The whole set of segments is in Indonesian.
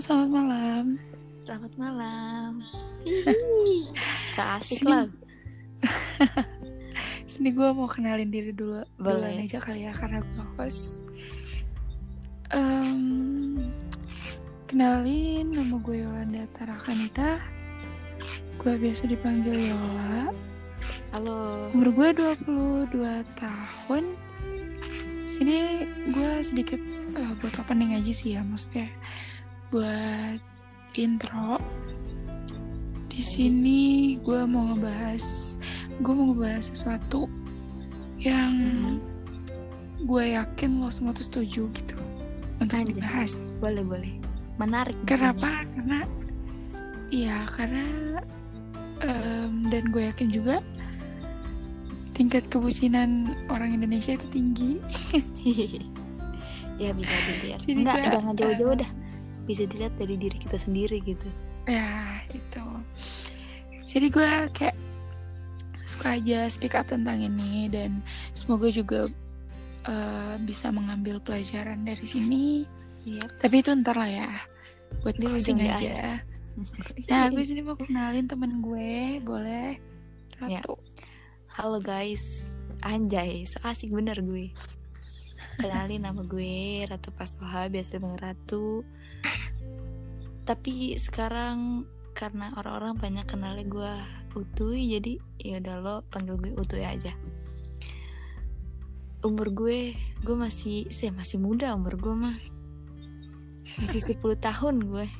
selamat malam. Selamat malam. Seasik Sini. lah. Sini gue mau kenalin diri dulu. Boleh. Duluan aja kali ya karena gue host. Em, kenalin nama gue Yolanda Tarakanita. Gue biasa dipanggil Yola. Halo. Umur gue 22 tahun. Sini gue sedikit eh, buat opening aja sih ya maksudnya buat intro. Di sini gue mau ngebahas gue mau ngebahas sesuatu yang gue yakin lo semua tuh setuju gitu untuk Anjay. dibahas. Boleh boleh. Menarik. Kenapa? Karena iya karena em, dan gue yakin juga tingkat kebucinan orang Indonesia itu tinggi. ya bisa dilihat. Jadi Enggak, jangan jauh-jauh dah. Bisa dilihat dari diri kita sendiri gitu. Ya itu. Jadi gue kayak suka aja speak up tentang ini dan semoga juga eh, bisa mengambil pelajaran dari sini. Iya. Tapi itu ntar lah ya buat Di closing aja. Nah gue sini mau kenalin temen gue, boleh? Ya. Ratu. Halo guys. Anjay, so asik bener gue. Kenalin nama gue Ratu Pasoha, biasa dipanggil Ratu. Tapi sekarang karena orang-orang banyak kenalnya gue Utuy, jadi ya udah lo panggil gue Utuy aja. Umur gue, gue masih, saya masih muda umur gue mah. Masih 10 tahun gue.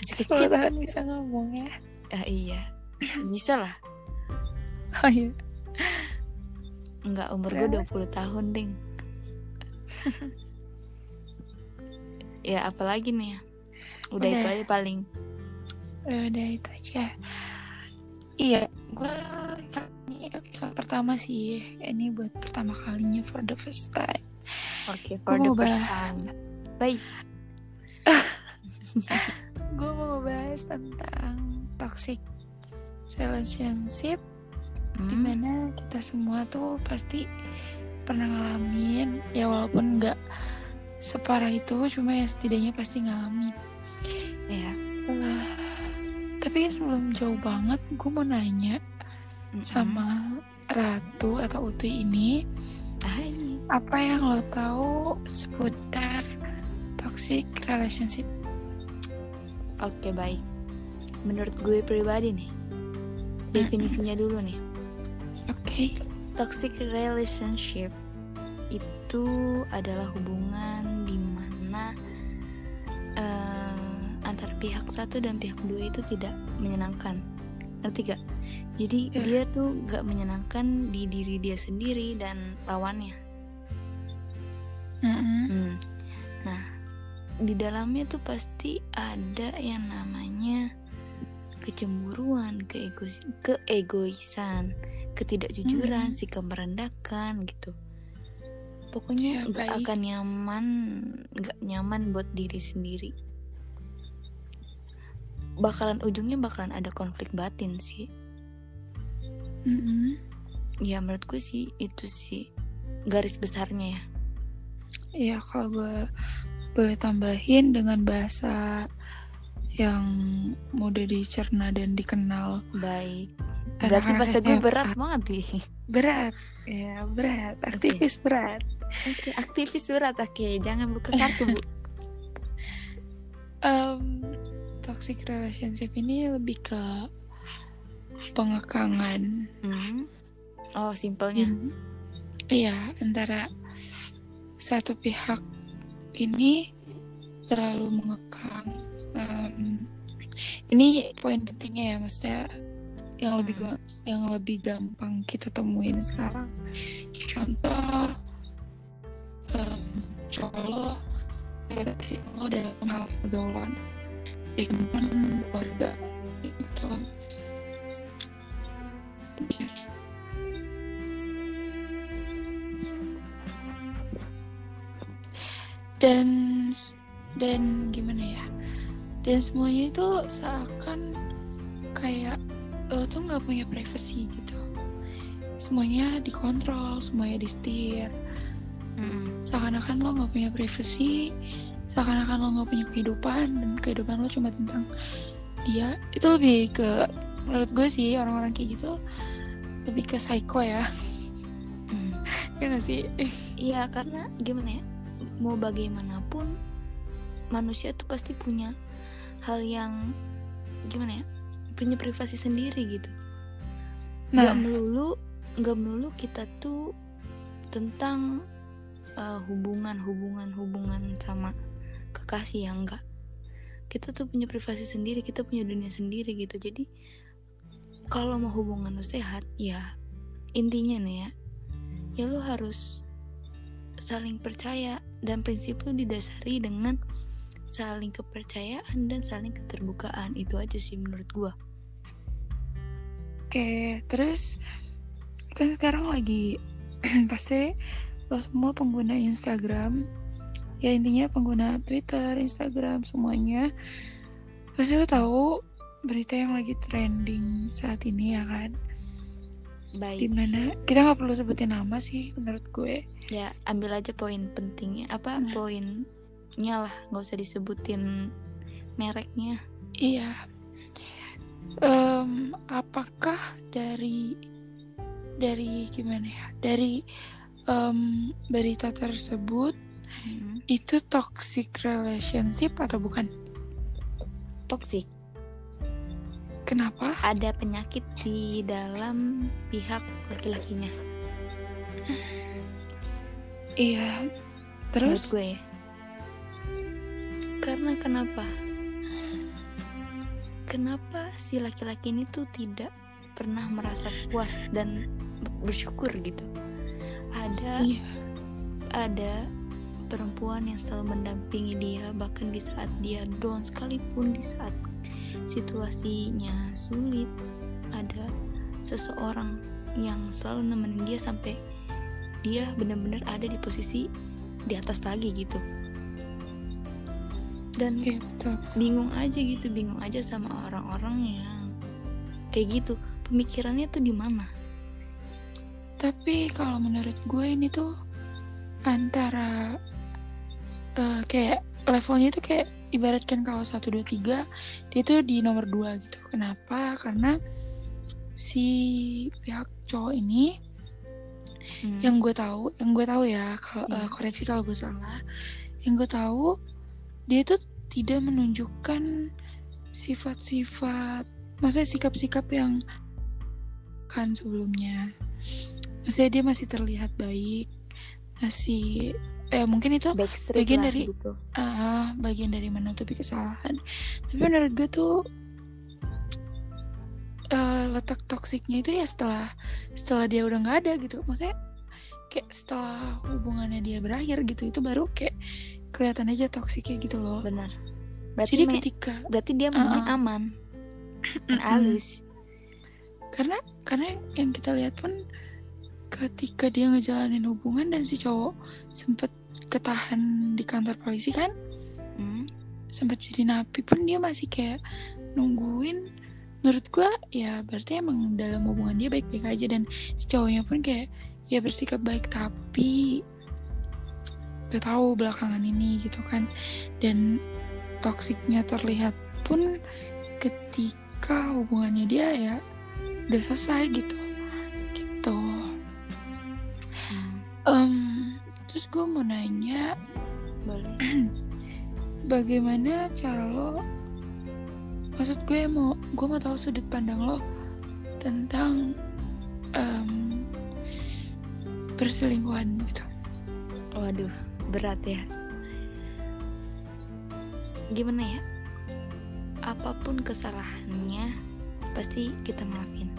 Masih 10 kecil. tahun bisa ngomong ya. Ah, iya, bisa lah. Oh iya. Enggak, umur gue Terus? 20 tahun, Ding. ya, apalagi nih ya? Udah, itu Udah. aja paling. Ya Udah itu aja. Iya, gue ini episode pertama sih. Ini buat pertama kalinya for the first time. Oke, Gua for the mau first bahas- time. Baik. Gue mau bahas tentang toxic relationship Hmm, di mana kita semua tuh pasti pernah ngalamin ya walaupun nggak separah itu cuma ya setidaknya pasti ngalamin ya. Tapi sebelum jauh banget gue mau nanya Mm-mm. sama Ratu atau Utu ini Hai. apa yang lo tahu seputar toxic relationship Oke, baik. Menurut gue pribadi nih, definisinya dulu nih. oke Toxic relationship itu adalah hubungan satu dan pihak dua itu tidak menyenangkan. Ngerti gak? Jadi Ya. dia tuh gak menyenangkan di diri dia sendiri dan lawannya. Mm-mm. Hmm. Nah, di dalamnya tuh pasti ada yang namanya kecemburuan, keegois keegoisan, ketidakjujuran, Hmm. sikap merendahkan gitu. Pokoknya Ya, nggak baik. akan nyaman, nggak nyaman buat diri sendiri. Bakalan ujungnya bakalan ada konflik batin sih. Mm-mm. Ya menurut gue sih itu sih garis besarnya ya. Iya kalau gue boleh tambahin dengan bahasa yang mudah dicerna dan dikenal Baik. Berarti bahasa gue berat banget nih. berat ya berat aktivis berat Oke, aktivis surat. Oke, jangan buka kartu, Bu. Em, toxic relationship ini lebih ke pengekangan Hmm. Oh, simpelnya. Hmm. iya antara satu pihak ini terlalu mengekang Em, ini poin pentingnya ya maksudnya yang lebih Hmm. yang lebih gampang kita temuin sekarang contoh em, cowok lo dalam hal pergaulan ya teman keluarga gitu. Dan dan gimana ya? Dan semuanya itu seakan kayak lo tuh nggak punya privacy gitu. Semuanya dikontrol semuanya di setir Mm-mm. seakan-akan lo nggak punya privacy seakan-akan lo nggak punya kehidupan dan kehidupan lo cuma tentang dia. Itu lebih ke menurut gue sih orang-orang kayak gitu lebih ke psycho ya. Hmm. ya gak sih? Iya karena gimana ya mau bagaimanapun manusia tuh pasti punya hal yang gimana ya punya privasi sendiri gitu. Nggak nah. melulu nggak melulu kita tuh tentang uh, hubungan hubungan hubungan sama kekasih yang enggak. Kita tuh punya privasi sendiri kita punya dunia sendiri gitu. Jadi kalau mau hubungan lu sehat ya intinya nih ya ya lu harus saling percaya dan prinsip lu didasari dengan saling kepercayaan dan saling keterbukaan. Itu aja sih menurut gua. Oke, terus kan sekarang lagi pasti lo semua pengguna Instagram, ya intinya pengguna Twitter, Instagram semuanya, pasti lo tahu berita yang lagi trending saat ini ya kan, baik. Di mana kita nggak perlu sebutin nama sih menurut gue, ya ambil aja poin pentingnya apa Nah. poinnya lah. Nggak usah disebutin mereknya. Iya. Em, apakah dari dari gimana ya, dari em, berita tersebut Hmm. itu toxic relationship atau bukan? toxic Kenapa? ada penyakit di dalam pihak laki-lakinya Iya. menurut Terus gue ya. karena kenapa kenapa si laki-laki ini tuh tidak pernah merasa puas dan bersyukur gitu ada iya, ada perempuan yang selalu mendampingi dia bahkan di saat dia down sekalipun di saat situasinya sulit ada seseorang yang selalu nemenin dia sampai dia benar-benar ada di posisi di atas lagi gitu dan betul. betul. bingung aja gitu bingung aja sama orang-orang yang kayak gitu pemikirannya tuh di mana Tapi kalau menurut gue ini tuh antara eh, kayak levelnya itu kayak ibaratkan kalau 1 2 3 dia tuh di nomor 2 gitu. Kenapa? Karena si pihak cowok ini Hmm. yang gue tahu, yang gue tahu ya, kalau Iya. eh, koreksi kalau gue salah. Yang gue tahu dia tuh tidak menunjukkan sifat-sifat, maksudnya sikap-sikap yang kan sebelumnya. Maksudnya dia masih terlihat baik, masih eh mungkin itu backstreet bagian lah dari- gitu ah bagian dari menutupi kesalahan. Tapi menurut gue tuh eh, letak toksiknya itu ya setelah setelah dia udah nggak ada gitu. Maksudnya kayak setelah hubungannya dia berakhir gitu itu baru kayak kelihatan aja toksiknya gitu loh. benar berarti Jadi ketika berarti dia maunya Uh-uh. aman halus karena karena yang kita lihat pun ketika dia ngejalanin hubungan dan si cowok sempet ketahan di kantor polisi kan? Hmm. sempat jadi napi pun dia masih kayak nungguin. Menurut gua ya berarti emang dalam hubungan dia baik-baik aja dan si cowoknya pun kayak ya bersikap baik tapi gak tahu belakangan ini gitu kan. Dan toksiknya terlihat pun ketika hubungannya dia ya udah selesai gitu. Gitu Em, terus gue mau nanya boleh bagaimana cara lo maksud gue mau gue mau tahu sudut pandang lo tentang em, perselingkuhan gitu. Waduh berat ya. Gimana ya? Apa pun kesalahannya pasti kita maafin.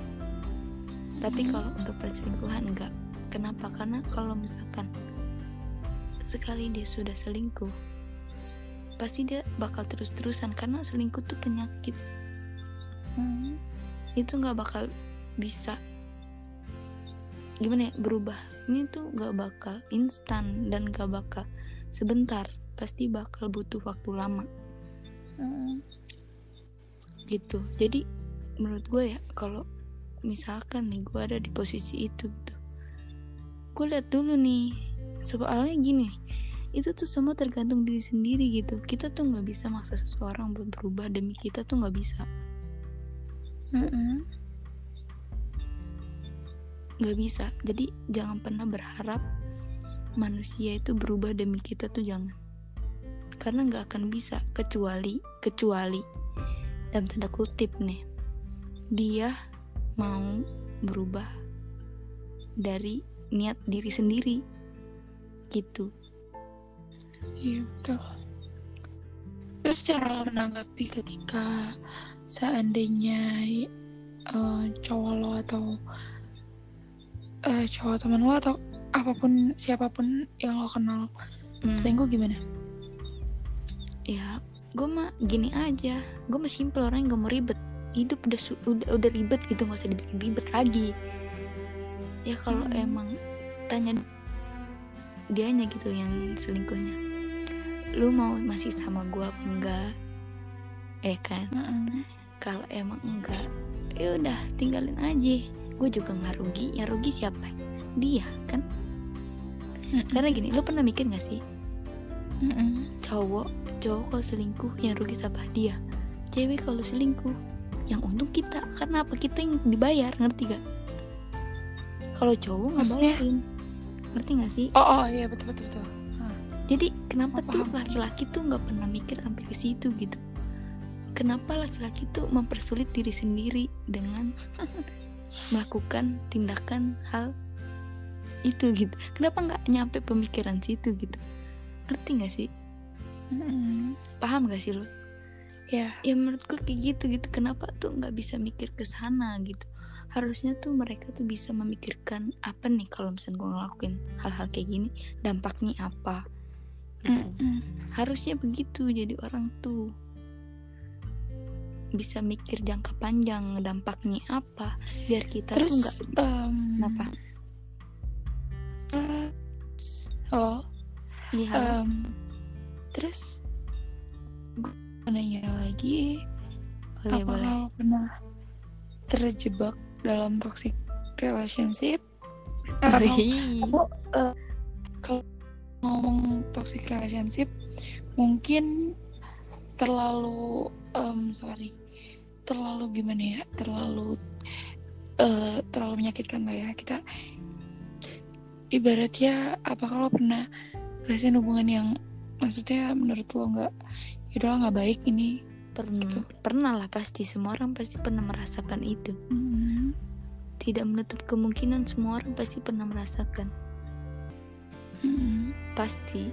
Tapi Hmm. kalau untuk perselingkuhan enggak kenapa? Karena kalau misalkan sekali dia sudah selingkuh pasti dia bakal terus-terusan karena selingkuh tuh penyakit. Hmm. itu nggak bakal bisa. Gimana ya? Berubah ini tuh nggak bakal instan dan nggak bakal sebentar pasti bakal butuh waktu lama. Hmm. gitu. Jadi menurut gue ya kalau misalkan nih gue ada di posisi itu gitu gue lihat dulu nih soalnya gini itu tuh semua tergantung diri sendiri gitu. Kita tuh nggak bisa maksa seseorang buat berubah demi kita tuh nggak bisa. Nggak bisa. Jadi jangan pernah berharap manusia itu berubah demi kita tuh jangan. Karena nggak akan bisa kecuali kecuali dalam tanda kutip nih dia mau berubah dari niat diri sendiri. Gitu. Iya betul. Terus cara lo menanggapi ketika seandainya eh, cowok lo atau eh, cowok teman lo atau apa pun siapa pun yang lo kenal Hmm, selingkuh gimana? ya gue mah gini aja. Gue mah simple orang yang gak mau ribet. Hidup udah udah udah ribet gitu nggak usah dibikin ribet lagi ya kalau Hmm. emang tanya dianya gitu yang selingkuhnya lu mau masih sama gua apa enggak? Eh kan? Mm-mm. kalau emang enggak ya udah tinggalin aja. Gue juga nggak rugi. Yang rugi siapa? Dia kan? Mm-mm. karena gini lu pernah mikir gak sih? Mm-mm. cowok cowok kalau selingkuh yang rugi siapa? Dia. Cewek kalau selingkuh yang untung kita. Karena apa? Kita yang dibayar ngerti gak kalau cowok nggak bayarin ngerti gak sih? Oh, oh iya betul betul betul. Hah. jadi kenapa Oh, tuh laki-laki tuh nggak pernah mikir sampai ke situ gitu? Kenapa laki-laki tuh mempersulit diri sendiri dengan melakukan tindakan hal itu gitu? Kenapa nggak nyampe pemikiran situ gitu? Ngerti gak sih? Mm-mm. paham gak sih lo? Ya, ya menurutku kayak gitu gitu. Kenapa tuh nggak bisa mikir ke sana gitu harusnya tuh mereka tuh bisa memikirkan apa nih kalau misalnya gue ngelakuin hal-hal kayak gini dampaknya apa gitu. Harusnya begitu jadi orang tuh bisa mikir jangka panjang dampaknya apa biar kita tuh nggak terus kenapa eh, halo. Iya. Em, terus gue nanya lagi boleh apa boleh pernah terjebak dalam toxic relationship. Atau Wih. aku eh, kalau ngomong toxic relationship mungkin terlalu em, sorry terlalu gimana ya? Terlalu eh, terlalu menyakitkan lah ya. Kita ibaratnya apa kalau pernah ngerasain hubungan yang maksudnya menurut lo nggak yaudah nggak baik ini pernah. Gitu. pernah lah pasti semua orang pasti pernah merasakan itu. Hmm, tidak menutup kemungkinan semua orang pasti pernah merasakan. Hmm, pasti.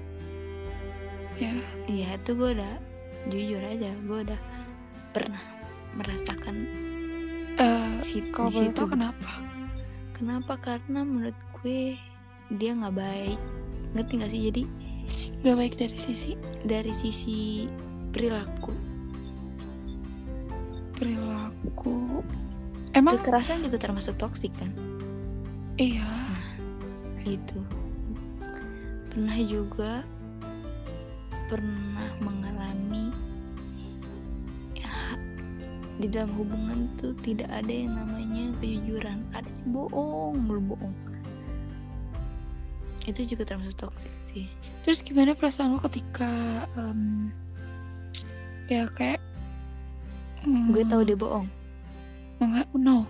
Ya. Iya itu gue udah jujur aja gue udah pernah merasakan Eh, si kalau di boleh situ. tahu kenapa? Kenapa? Karena menurut gue dia nggak baik. Ngerti gak sih? Jadi nggak baik dari sisi dari sisi perilaku, perilaku emang kekerasan juga termasuk toksik kan? iya Itu. Pernah juga pernah mengalami ya, di dalam hubungan tuh tidak ada yang namanya kejujuran, adanya bohong, mulu bohong. Itu juga termasuk toksik sih. terus gimana perasaan lo ketika em, ya kayak Gue tahu dia bohong. mengha- no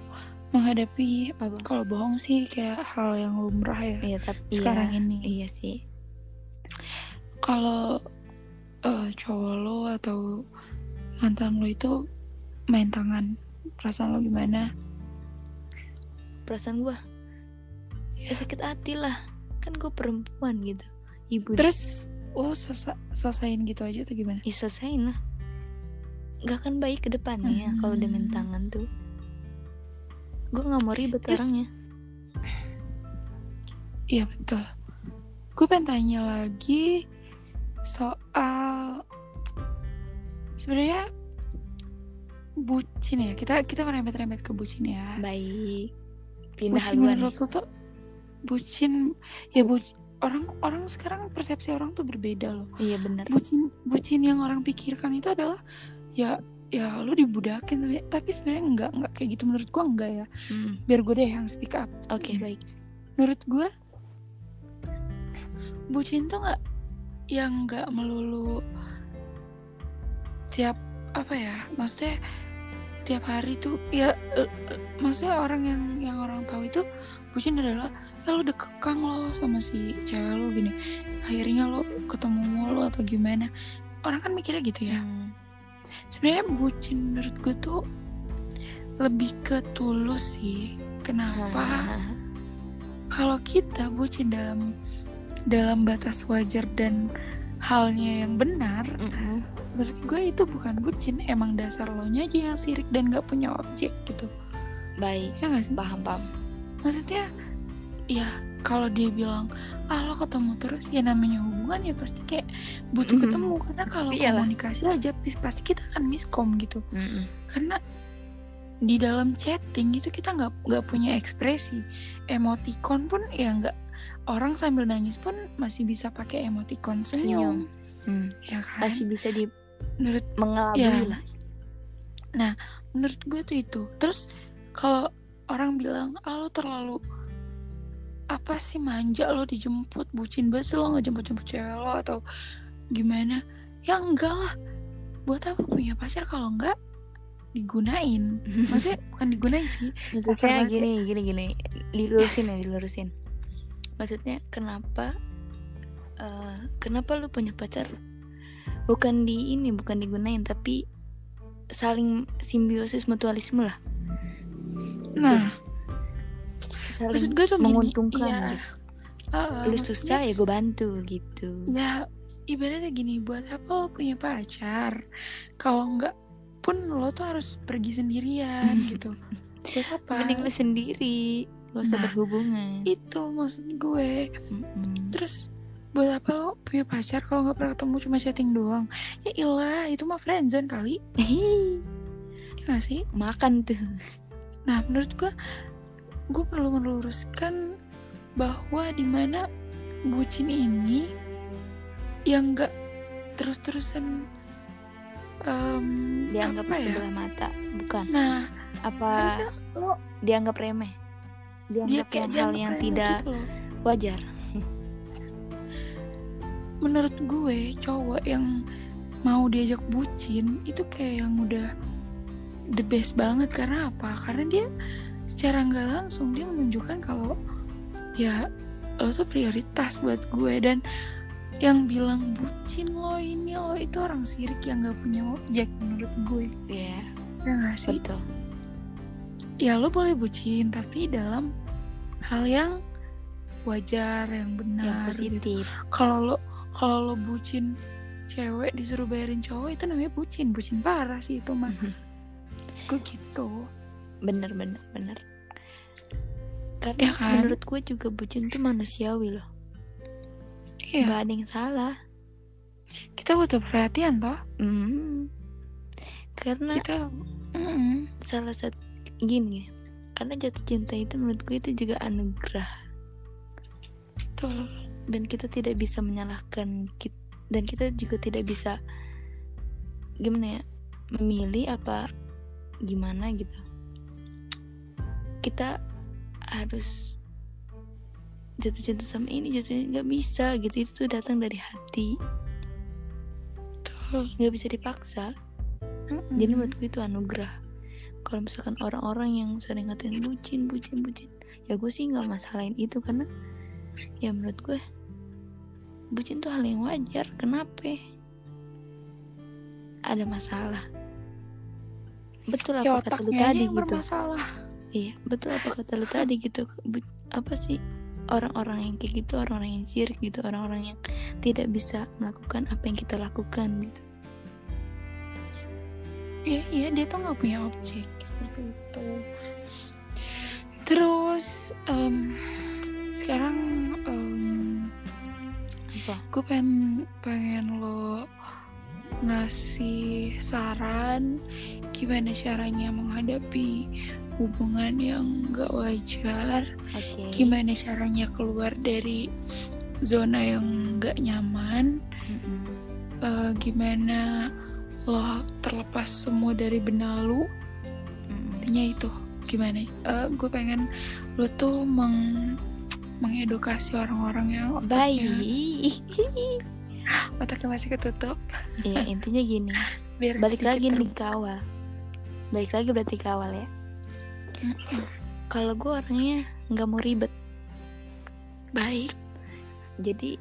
menghadapi Apa? kalau bohong sih kayak hal yang lumrah ya Iya, tapi sekarang iya, ini Iya sih. kalau eh, cowok lo atau mantan lo itu main tangan perasaan lo gimana Perasaan gue ya sakit hati lah. Kan gue perempuan gitu. Ibu terus lo selesa- selesain gitu aja atau gimana ya selesain lah. Gak akan baik ke depannya Hmm. kalau udah main tangan tuh. Gue nggak mau ribet Terus- orangnya. Iya betul. Gue pengen tanya lagi soal sebenarnya bucin ya. Kita kita merembet-rembet ke bucin ya. Baik. Pindah Bucin menurut lo tuh bucin ya bu orang orang sekarang persepsi orang tuh berbeda loh. Iya bener. Bucin bucin yang orang pikirkan itu adalah ya ya lu dibudakin tapi, tapi sebenarnya enggak enggak kayak gitu menurut gua enggak ya. Hmm, Biar gue deh yang speak up. Oke baik. menurut gue bucin tuh nggak yang nggak melulu tiap apa ya maksudnya tiap hari tuh ya eh, eh, maksudnya orang yang yang orang tahu itu bucin adalah ya lo udah kekang lo sama si cewek lo gini akhirnya lo ketemu mulu atau gimana orang kan mikirnya gitu ya Hmm. Sebenarnya bucin menurut gue tuh lebih ke tulus sih. Kenapa? Kalau kita bucin dalam dalam batas wajar dan halnya yang benar Mm-mm. menurut gue itu bukan bucin. Emang dasar lo nya aja yang sirik dan gak punya objek gitu. Baik. Ya gak sih? Paham paham. Maksudnya ya kalau dia bilang ah lo ketemu terus ya namanya hubungan ya pasti kayak butuh Mm-mm. ketemu karena kalau Iyalah. komunikasi aja pasti kita akan miskom gitu Mm-mm. karena di dalam chatting itu kita nggak nggak punya ekspresi emoticon pun ya nggak orang sambil nangis pun masih bisa pakai emoticon senyum, Hmm. ya kan masih bisa di menurut mengelabui Ya. lah menurut gue tuh itu terus kalau orang bilang ah lo terlalu apa sih manja lo dijemput bucin banget sih lo ngejemput jemput cewek lo atau gimana? Ya enggak lah. Buat apa punya pacar kalau enggak digunain? Maksudnya bukan digunain sih maksud Kasar saya banget ya. gini gini gini. Dilurusin ya dilurusin. Maksudnya kenapa eh, kenapa lu punya pacar? Bukan di ini bukan digunain tapi saling simbiosis mutualisme lah. Nah saling maksud gue tuh gini, menguntungkan iya. gitu. Ah, lu susah ya gue bantu gitu. Ya ibaratnya gini buat apa lo punya pacar? Kalau enggak pun lo tuh harus pergi sendirian gitu. Buat apa mending lu sendiri gak usah Nah, berhubungan. itu maksud gue. Mm-mm. terus buat apa lo punya pacar kalau nggak pernah ketemu cuma chatting doang? Ya ilah itu mah friendzone kali. Hehe, ya gak sih? Makan tuh. Nah menurut gue gue perlu meluruskan bahwa di mana bucin ini yang nggak terus-terusan em, dianggap apa ya? sebelah mata bukan? Nah apa lo dianggap remeh? Dia dianggap kayak yang hal yang tidak gitu loh. wajar. Menurut gue cowok yang mau diajak bucin itu kayak yang udah the best banget. Karena apa? Karena dia secara nggak langsung dia menunjukkan kalau ya lo tuh prioritas buat gue. Dan yang bilang bucin lo ini lo itu orang sirik yang nggak punya objek menurut gue. Iya. Ya nggak sih? Betul. Ya lo boleh bucin tapi dalam hal yang wajar yang yang benar gitu. positif. Kalau lo kalau lo bucin cewek disuruh bayarin cowok itu namanya bucin. Bucin parah sih itu mah. Gue gitu bener bener bener. Karena Ya kan? menurut gue juga bucin itu manusiawi loh. Iya. Nggak ada yang salah. Kita butuh perhatian toh. Hmm. karena kita Mm-mm. salah satu gini ya. Karena jatuh cinta itu menurut gue itu juga anugerah. Betul. Dan kita tidak bisa menyalahkan kit- dan kita juga tidak bisa gimana ya memilih apa gimana gitu kita harus jatuh cinta sama ini jatuh cinta nggak bisa gitu. Itu tuh datang dari hati. Nggak bisa dipaksa. Jadi menurut gue itu anugerah. Kalau misalkan orang-orang yang sering ngatain bucin bucin bucin. Ya gue sih nggak masalahin itu karena ya menurut gue bucin tuh hal yang wajar. Kenapa ada masalah. Betul ya apa kata lu tadi yang gitu. bermasalah iya betul. Apa kata lu tadi gitu? Apa sih? Orang-orang yang kayak gitu orang-orang yang sirik gitu orang-orang yang tidak bisa melakukan apa yang kita lakukan gitu. Iya, iya dia tuh nggak punya objek seperti itu. Terus em, sekarang em, apa? gue pengen pengen lo ngasih saran gimana caranya menghadapi hubungan yang gak wajar, oke. Gimana caranya keluar dari zona yang gak nyaman, Mm-mm. eh, gimana lo terlepas semua dari benalu intinya itu. Gimana? Gue pengen lo tuh meng mengedukasi orang-orang yang otaknya baik. otaknya masih ketutup. Iya intinya gini. Biar Balik lagi nih ke awal. Balik lagi berarti ke awal ya. Kalau gue orangnya nggak mau ribet. Baik. Jadi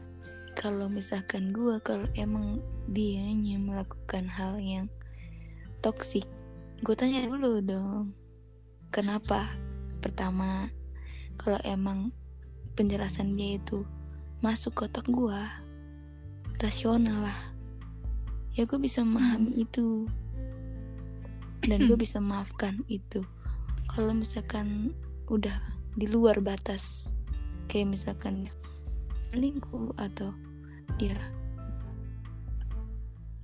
kalau misalkan gue Kalau emang dianya melakukan hal yang toksik Gue tanya dulu dong Kenapa? Pertama Kalau emang penjelasan dia itu Masuk ke otak gue Rasional lah. Ya gue bisa memahami itu. Dan gue bisa memaafkan itu Kalau misalkan udah di luar batas Kayak misalkan selingkuh atau dia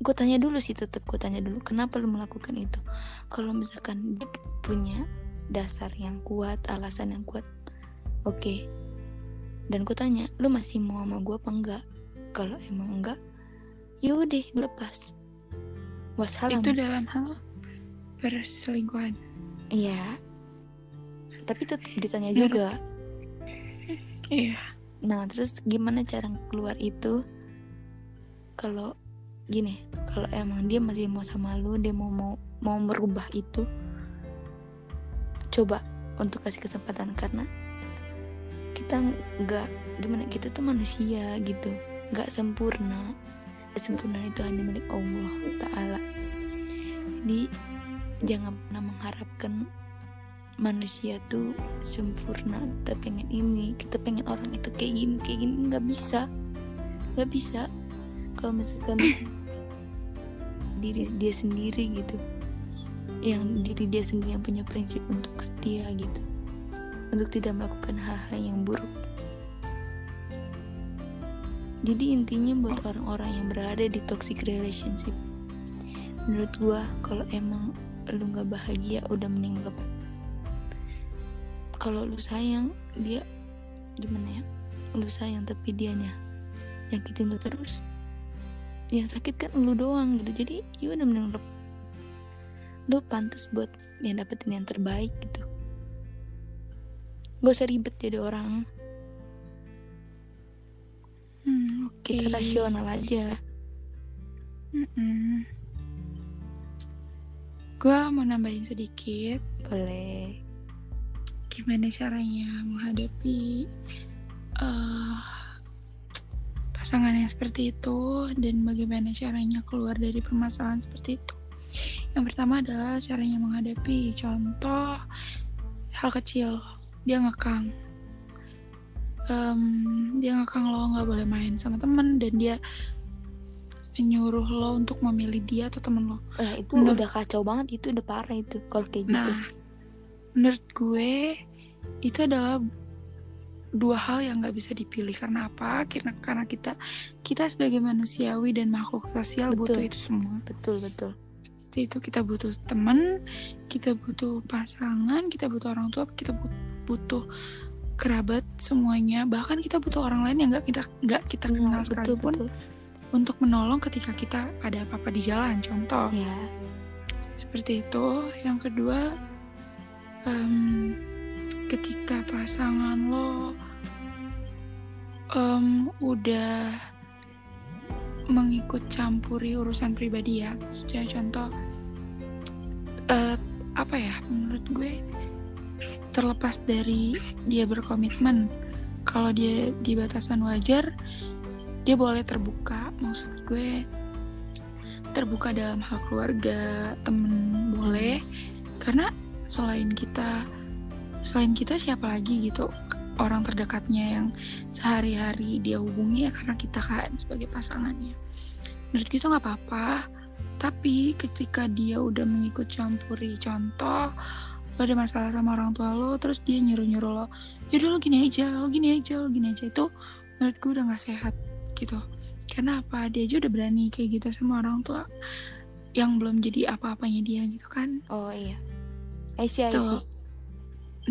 gue tanya dulu sih tetap gue tanya dulu kenapa lu melakukan itu? Kalau misalkan dia punya dasar yang kuat alasan yang kuat oke. Dan gue tanya lu masih mau sama gue apa enggak? Kalau emang enggak ya udah lepas. Wassalam. Itu dalam hal perselingkuhan. Iya tapi tetap ditanya Menurut- juga iya Nah, terus gimana cara keluar itu? Kalau gini, kalau emang dia masih mau sama lu, dia mau mau mau merubah itu, coba untuk kasih kesempatan karena kita nggak gimana kita tuh manusia gitu, nggak sempurna. Kesempurnaan itu hanya milik Allah Taala. Jadi jangan pernah mengharapkan manusia tuh sempurna kita pengen ini kita pengen orang itu kayak gini kayak gini nggak bisa. Nggak bisa. Kalau misalkan diri dia sendiri gitu yang diri dia sendiri yang punya prinsip untuk setia gitu untuk tidak melakukan hal-hal yang buruk. Jadi intinya buat orang-orang yang berada di toxic relationship menurut gua kalau emang lu nggak bahagia udah mending lepas kalau lu sayang dia gimana ya? Lu sayang tapi dianya nyakitin lu terus yang sakit kan lu doang gitu. Jadi ya udah mending lep- lu pantas buat yang dapetin yang terbaik gitu. Gak usah ribet jadi orang. Hmm, oke. Kita rasional aja. Mm-mm. Gua mau nambahin sedikit. Boleh gimana caranya menghadapi eh, pasangan yang seperti itu dan bagaimana caranya keluar dari permasalahan seperti itu. Yang pertama adalah caranya menghadapi contoh hal kecil dia ngekang Em, dia ngekang lo nggak boleh main sama temen dan dia menyuruh lo untuk memilih dia atau temen lo Nah, itu Menurut- udah kacau banget itu udah parah itu kalau kayak gitu. Nah, menurut gue itu adalah dua hal yang nggak bisa dipilih karena apa? Karena karena kita kita sebagai manusiawi dan makhluk sosial Betul. butuh itu semua. betul betul. Seperti itu kita butuh teman, kita butuh pasangan, kita butuh orang tua, kita but- butuh kerabat semuanya. Bahkan kita butuh orang lain yang nggak kita nggak kita kenal Nah, betul sekalipun betul. untuk menolong ketika kita ada apa-apa di jalan. Contoh Ya, seperti itu yang kedua em, ketika pasangan lo em, udah mengikut campuri urusan pribadi ya maksudnya contoh eh, apa ya menurut gue terlepas dari dia berkomitmen kalau dia di batasan wajar dia boleh terbuka. Maksud gue terbuka dalam hal keluarga temen boleh karena selain kita selain kita siapa lagi gitu? Orang terdekatnya yang sehari-hari dia hubungi ya karena kita kan sebagai pasangannya. Menurut gitu nggak apa-apa. Tapi ketika dia udah mengikut campuri contoh lo ada masalah sama orang tua lo terus dia nyuruh-nyuruh lo yaudah lo gini aja lo gini aja lo gini aja. Itu menurut gue udah nggak sehat gitu. Karena apa? Dia aja udah berani kayak gitu sama orang tua yang belum jadi apa-apanya dia gitu kan. Oh iya. I see, I Tuh. see.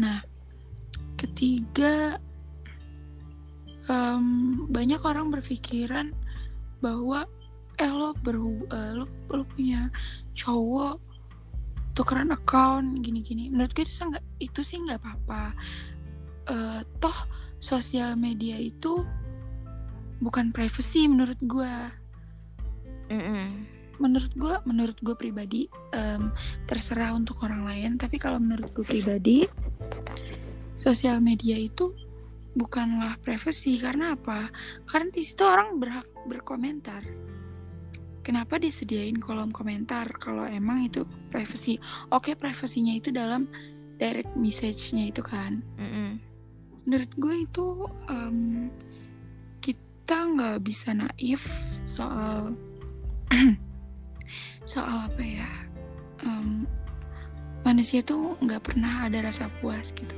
Nah, ketiga, em, banyak orang berpikiran bahwa eh lo berhu eh, lo, lo punya cowok tukeran account gini-gini. Menurut gue itu sih nggak itu sih nggak apa-apa. Eh, toh sosial media itu bukan privacy menurut gue. Mm-mm. Menurut gue menurut gue pribadi em, terserah untuk orang lain tapi kalau menurut gue pribadi sosial media itu bukanlah privasi karena apa? Karena di situ orang berhak berkomentar. Kenapa disediain kolom komentar kalau emang itu privasi oke privasinya itu dalam direct message-nya itu kan. Mm-mm. menurut gue itu em, kita nggak bisa naif soal soal apa ya em, manusia tuh nggak pernah ada rasa puas gitu.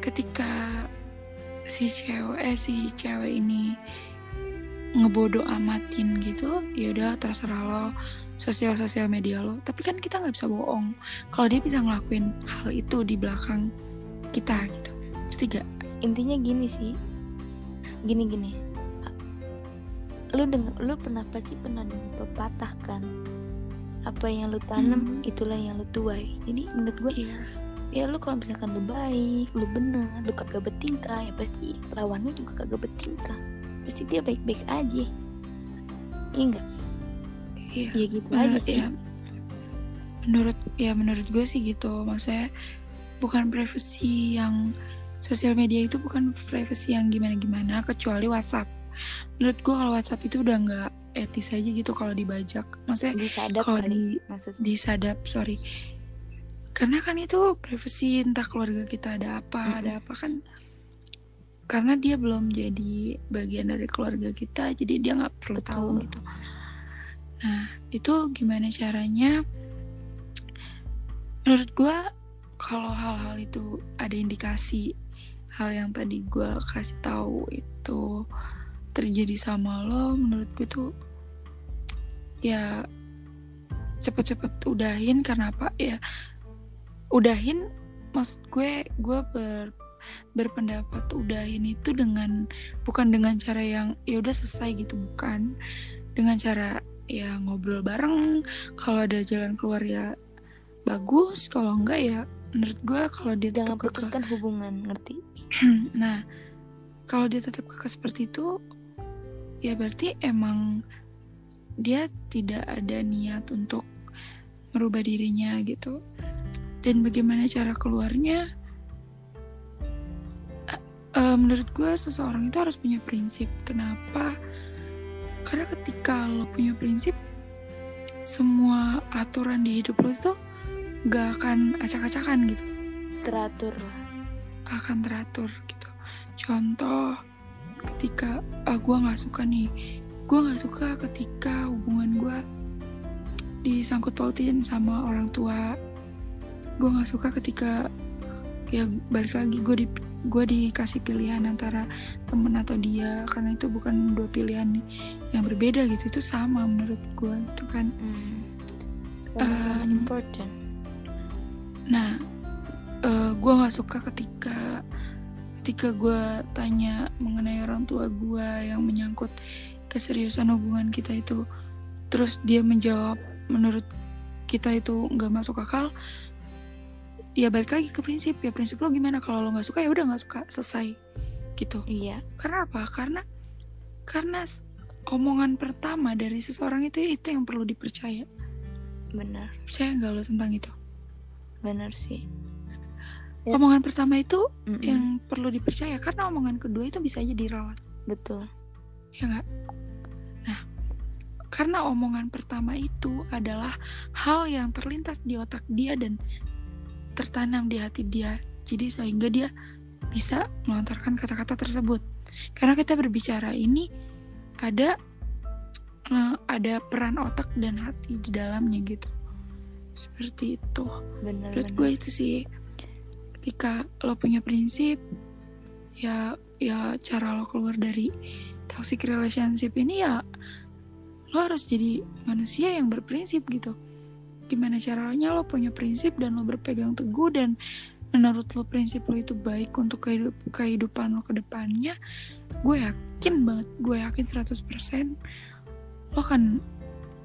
Ketika si cewek eh, si cewek ini ngebodo amatin gitu ya udah terserah lo sosial sosial media lo. Tapi kan kita nggak bisa bohong. Kalau dia bisa ngelakuin hal itu di belakang kita gitu. Ngerti gak? intinya gini sih. Gini gini lu denger lu pernah pasti pernah dengar pepatah kan? Apa yang lu tanam Hmm. itulah yang lu tuai. Jadi menurut gue Iya. ya lu kalau misalkan lu baik lu bener lu kagak bertingkah ya pasti lawan lu juga kagak bertingkah. Pasti dia baik-baik aja. Iya enggak Iya. ya gitu Menurut, aja sih. ya, menurut ya menurut gue sih gitu. Maksudnya bukan privasi yang sosial media itu bukan privasi yang gimana-gimana kecuali WhatsApp menurut gue kalau WhatsApp itu udah nggak etis aja gitu kalau dibajak. Maksudnya disadap kalau di maksudnya. disadap sorry. Karena kan itu privasi entah keluarga kita ada apa Mm-mm. ada apa kan. Karena dia belum jadi bagian dari keluarga kita jadi dia nggak perlu Betul. tahu gitu. Nah itu gimana caranya? Menurut gue kalau hal-hal itu ada indikasi hal yang tadi gue kasih tahu itu terjadi sama lo menurut gue tuh ya cepet-cepet udahin karena apa? Ya udahin maksud gue gue ber berpendapat udahin itu dengan bukan dengan cara yang ya udah selesai gitu bukan. Dengan cara ya ngobrol bareng kalau ada jalan keluar ya bagus kalau enggak ya menurut gue kalau dia jangan putuskan hubungan ngerti? Nah kalau dia tetap kekeh seperti itu ya berarti emang dia tidak ada niat untuk merubah dirinya gitu. Dan bagaimana cara keluarnya? Eh, menurut gue seseorang itu harus punya prinsip. Kenapa? Karena ketika lo punya prinsip semua aturan di hidup lo itu gak akan acak-acakan gitu. Teratur. Akan teratur gitu. Contoh ketika ah, gue nggak suka nih, gue nggak suka ketika hubungan gue disangkut pautin sama orang tua. Gue nggak suka ketika ya balik lagi gue di gue dikasih pilihan antara temen atau dia karena itu bukan dua pilihan yang berbeda gitu itu sama menurut gue itu kan hmm. Um, important Nah, gue nggak suka ketika ketika gue tanya mengenai orang tua gue yang menyangkut keseriusan hubungan kita itu, terus dia menjawab menurut kita itu nggak masuk akal. Ya balik lagi ke prinsip ya prinsip lo gimana kalau lo nggak suka ya udah nggak suka selesai gitu. iya Karena apa? Karena karena omongan pertama dari seseorang itu itu yang perlu dipercaya. benar Percaya nggak lo tentang itu? benar sih Ya. Omongan pertama itu Mm-mm. yang perlu dipercaya karena omongan kedua itu bisa aja diralat betul. Ya nggak? Nah karena omongan pertama itu adalah hal yang terlintas di otak dia dan tertanam di hati dia jadi sehingga dia bisa melontarkan kata-kata tersebut. Karena kita berbicara ini ada eh, ada peran otak dan hati di dalamnya gitu. Seperti itu. Benar menurut gue itu sih ketika lo punya prinsip ya ya cara lo keluar dari toxic relationship ini ya lo harus jadi manusia yang berprinsip gitu. Gimana caranya lo punya prinsip dan lo berpegang teguh dan menurut lo prinsip lo itu baik untuk kehidup, kehidupan lo ke depannya gue yakin banget gue yakin 100% lo kan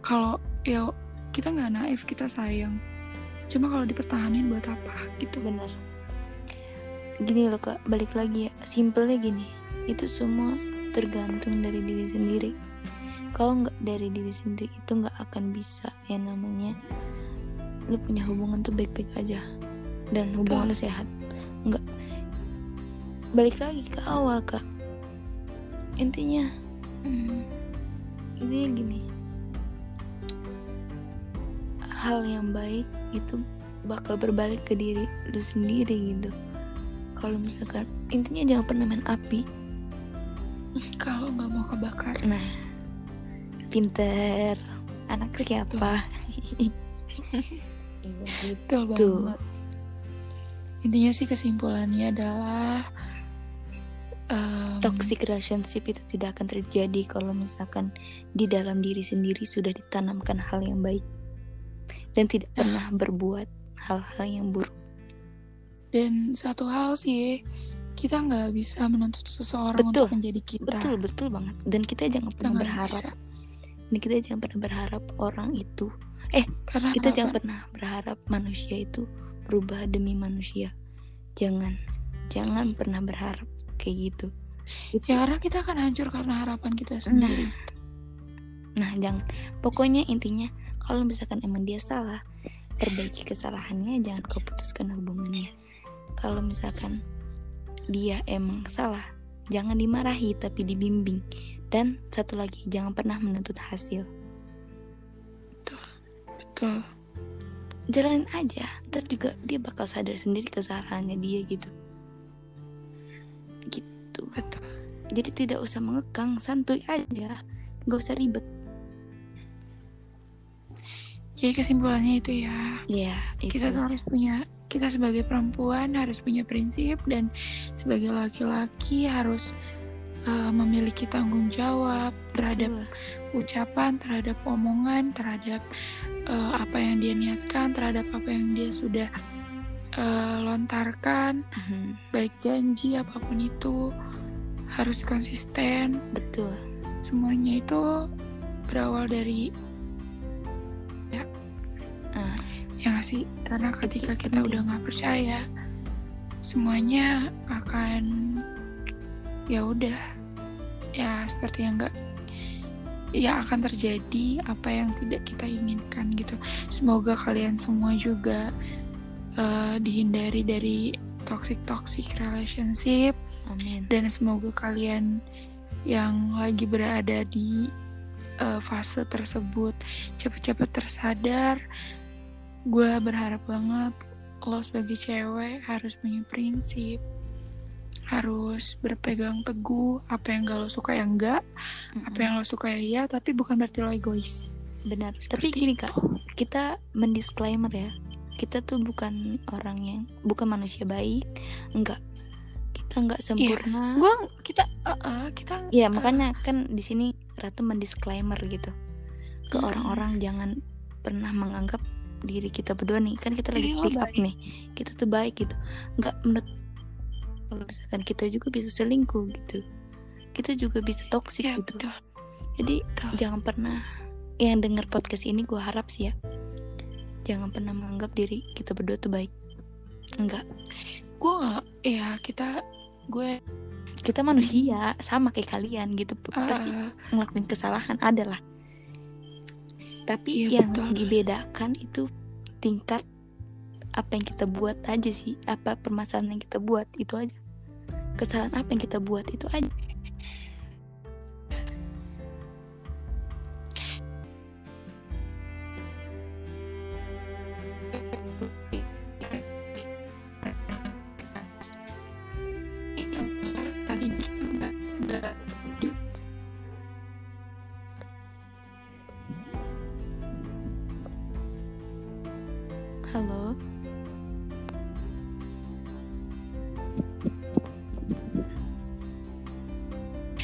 kalau ya kita nggak naif kita sayang. Cuma kalau dipertahanin buat apa gitu. Benar gini loh kak. Balik lagi ya. Simpelnya gini. Itu semua tergantung dari diri sendiri. Kalau nggak dari diri sendiri itu nggak akan bisa. Yang namanya lu punya hubungan tuh baik-baik aja. Dan hubungan lu sehat. Nggak. Balik lagi ke awal kak. Intinya Hmm. intinya gini. Hal yang baik itu bakal berbalik ke diri lu sendiri gitu kalau misalkan intinya jangan pernah main api Kalau nggak mau kebakar. nah pinter anak Betul. siapa iya Betul gitu banget. Intinya sih kesimpulannya adalah em, toxic relationship itu tidak akan terjadi kalau misalkan di dalam diri sendiri sudah ditanamkan hal yang baik dan tidak pernah berbuat hal-hal yang buruk. Dan satu hal sih kita nggak bisa menuntut seseorang Betul. untuk menjadi kita. Betul, betul banget. Dan kita jangan Kita pernah berharap. bisa. Dan kita jangan pernah berharap orang itu Karena kita kenapa? jangan pernah berharap manusia itu berubah demi manusia. Jangan. Jangan pernah berharap kayak gitu. Itu- Ya karena kita akan hancur karena harapan kita sendiri. Nah, jangan. Pokoknya intinya kalau misalkan emang dia salah, perbaiki kesalahannya, jangan kau putuskan hubungannya. Kalau misalkan dia emang salah, jangan dimarahi tapi dibimbing. Dan satu lagi, jangan pernah menuntut hasil. Betul. Jalanin aja, ntar juga dia bakal sadar sendiri kesalahannya dia gitu. Gitu. Betul. Jadi tidak usah mengekang, santuy aja. Gak usah ribet. Jadi kesimpulannya itu ya. Ya, itu. Kita harus punya kita sebagai perempuan harus punya prinsip dan sebagai laki-laki harus uh, memiliki tanggung jawab terhadap Betul. ucapan, terhadap omongan, terhadap uh, apa yang dia niatkan, terhadap apa yang dia sudah uh, lontarkan, Mhm, baik janji apa pun itu harus konsisten. Betul. Semuanya itu berawal dari Ah, ya nggak sih karena ketika kita udah nggak percaya semuanya akan ya udah ya seperti yang nggak ya akan terjadi apa yang tidak kita inginkan gitu semoga kalian semua juga eh, dihindari dari toxic toxic relationship amin. dan semoga kalian yang lagi berada di eh, fase tersebut cepat-cepat tersadar. Gue berharap banget lo sebagai cewek harus punya prinsip, harus berpegang teguh apa yang gak lo suka ya enggak, apa yang lo suka ya iya, tapi bukan berarti lo egois. benar tapi Seperti gini itu. kak kita mendisclaimer ya kita tuh bukan orang yang bukan manusia baik enggak kita nggak sempurna Gue kita eh, eh, kita ya eh, makanya kan di sini ratu mendisclaimer gitu ke Mm-mm. orang-orang jangan pernah menganggap diri kita berdua nih. Kan kita lagi lo speak up nih. Kita tuh baik gitu. Nggak menurut kalau misalkan kita juga bisa selingkuh gitu. Kita juga bisa toksik ya gitu. betul. jadi Betul. jangan pernah yang denger podcast ini gue harap sih ya jangan pernah menganggap diri kita berdua tuh baik. Enggak Gue nggak ya kita gue kita manusia sama kayak kalian gitu. Pasti eh, ngelakuin kesalahan adalah tapi Iya, yang betul. dibedakan itu tingkat apa yang kita buat aja sih. Apa permasalahan yang kita buat itu aja. Kesalahan apa yang kita buat itu aja halo?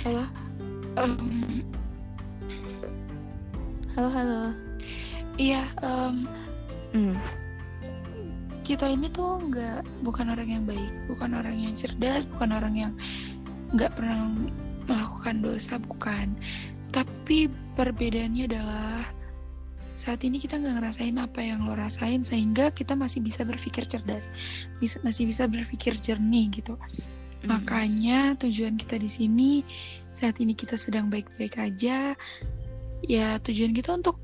Halo? Halo halo? Iya em, hmm. kita ini tuh nggak bukan orang yang baik bukan orang yang cerdas bukan orang yang nggak pernah melakukan dosa bukan. Tapi perbedaannya adalah saat ini kita nggak ngerasain apa yang lo rasain sehingga kita masih bisa berpikir cerdas bisa masih bisa berpikir jernih gitu Hmm. Makanya tujuan kita di sini saat ini kita sedang baik-baik aja. ya tujuan kita untuk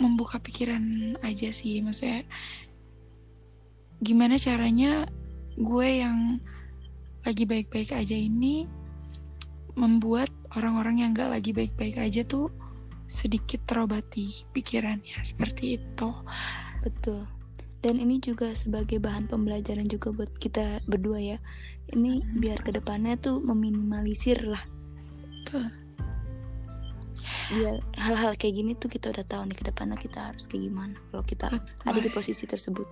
membuka pikiran aja sih maksudnya gimana caranya gue yang lagi baik-baik aja ini membuat orang-orang yang gak lagi baik-baik aja tuh sedikit terobati pikirannya seperti itu. Betul. Dan ini juga sebagai bahan pembelajaran juga buat kita berdua ya. Ini biar ke depannya tuh meminimalisir lah. Betul. biar hal-hal kayak gini tuh kita udah tahu nih ke depannya kita harus kayak gimana kalau kita Betul. ada di posisi tersebut.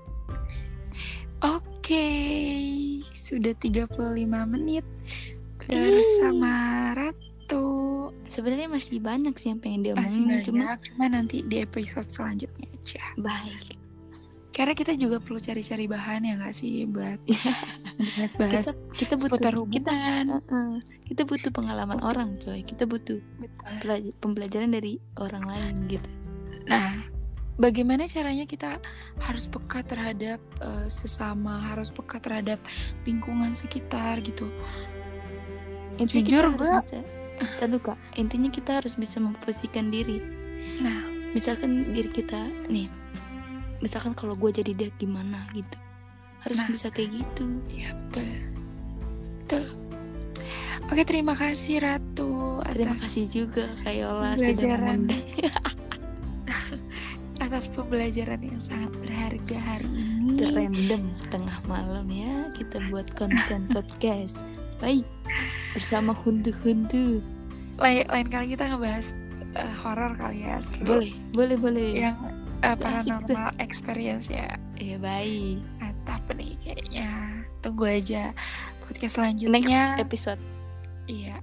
Oke, sudah 35 menit bersama Ratu. Sebenarnya masih banyak sih yang pengen Masih diomongin banyak, cuma cuma nanti di episode selanjutnya aja. baik Karena kita juga perlu cari-cari bahan ya nggak sih buat bahas-bahas kita, kita butuh seputar kita hubungan. Heeh. kita butuh pengalaman orang coy kita butuh Betul. pembelajaran dari orang lain gitu Nah, bagaimana caranya kita harus peka terhadap eh, sesama, harus peka terhadap lingkungan sekitar gitu. intinya Jujur, kita kak intinya kita harus bisa memposisikan diri. Nah, misalkan diri kita nih. Misalkan kalau gue jadi dia gimana gitu. Harus Nah. bisa kayak gitu. Ya betul, betul. Oke, terima kasih Ratu terima atas kasih juga Kak Yola sudah pembelajaran. atas pembelajaran yang sangat berharga hari ini. Random tengah malam ya kita buat konten podcast baik bersama hundu-hundu Lain, lain kali kita ngebahas eh, horor kali ya. seru. boleh boleh boleh Yang tuh. paranormal experience ya. ya baik Mantap nih kayaknya. Tunggu aja podcast next selanjutnya. episode Iya.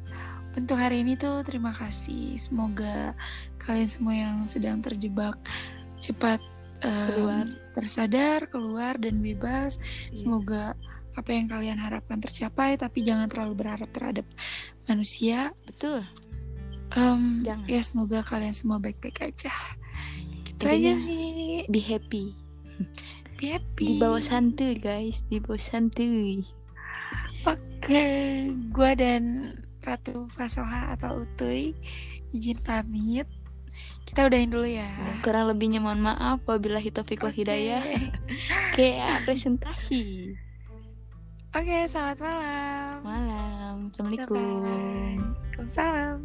Untuk hari ini tuh terima kasih. Semoga kalian semua yang sedang terjebak cepat Keluar. tersadar, keluar dan bebas. Iya. Semoga apa yang kalian harapkan tercapai, tapi jangan terlalu berharap terhadap manusia. betul Em, Jangan. ya semoga kalian semua baik-baik aja. Gitu aja sih. be happy Be happy. di bawah santuy guys di bawah santuy Oke, gua dan Ratu Fasoha atau Utuy izin pamit kita udahin dulu ya. Nah, kurang lebihnya mohon maaf apabila taufiq wal okay. hidayah. Kayak ah, presentasi. Oke, okay, selamat malam. Malam. Assalamualaikum. Waalaikumsalam.